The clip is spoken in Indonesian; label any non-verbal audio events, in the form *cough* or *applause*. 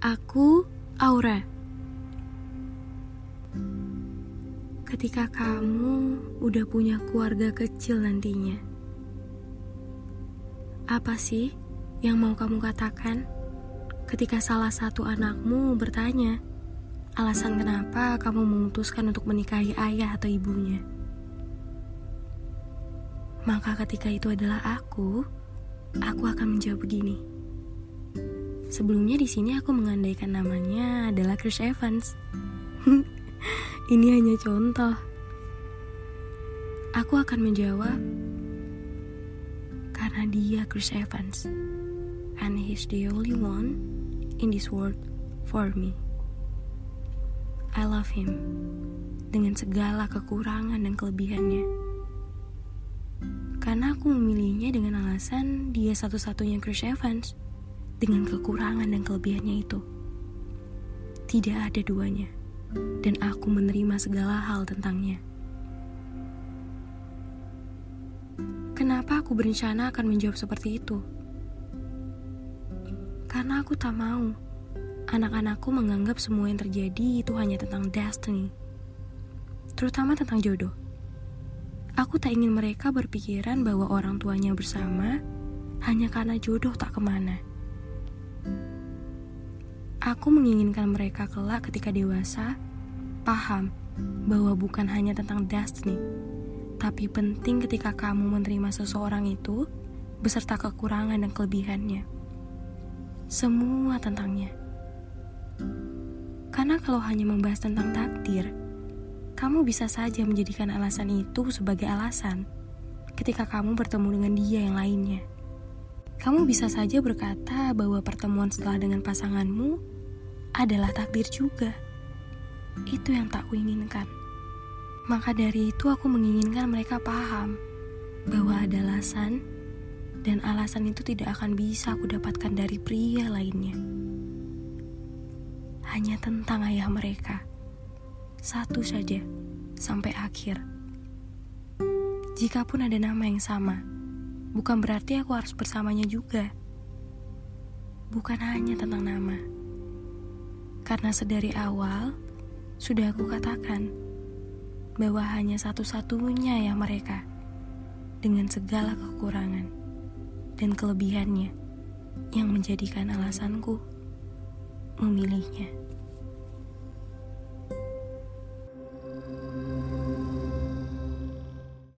Aku Aura. Ketika kamu udah punya keluarga kecil nantinya, apa sih yang mau kamu katakan ketika salah satu anakmu bertanya alasan kenapa kamu memutuskan untuk menikahi ayah atau ibunya? Maka ketika itu adalah aku, aku akan menjawab begini. Sebelumnya di sini aku mengandaikan namanya adalah Chris Evans. *laughs* Ini hanya contoh. Aku akan menjawab karena dia Chris Evans. And he's the only one in this world for me. I love him dengan segala kekurangan dan kelebihannya. Karena aku memilihnya dengan alasan dia satu-satunya Chris Evans dengan kekurangan dan kelebihannya itu. Tidak ada duanya, dan aku menerima segala hal tentangnya. Kenapa aku berencana akan menjawab seperti itu? Karena aku tak mau anak-anakku menganggap semua yang terjadi itu hanya tentang destiny, terutama tentang jodoh. Aku tak ingin mereka berpikiran bahwa orang tuanya bersama hanya karena jodoh tak ke mana. Aku menginginkan mereka kelak ketika dewasa, paham bahwa bukan hanya tentang destiny, tapi penting ketika kamu menerima seseorang itu beserta kekurangan dan kelebihannya. Semua tentangnya. Karena kalau hanya membahas tentang takdir, kamu bisa saja menjadikan alasan itu sebagai alasan ketika kamu bertemu dengan dia yang lainnya. Kamu bisa saja berkata bahwa pertemuan setelah dengan pasanganmu adalah takdir juga. Itu yang tak kuinginkan. Maka dari itu aku menginginkan mereka paham bahwa ada alasan dan alasan itu tidak akan bisa aku dapatkan dari pria lainnya. Hanya tentang ayah mereka satu saja sampai akhir. Jikapun ada nama yang sama, bukan berarti aku harus bersamanya juga. Bukan hanya tentang nama, karena sedari awal sudah aku katakan bahwa hanya satu-satunya ya mereka dengan segala kekurangan dan kelebihannya yang menjadikan alasanku memilihnya.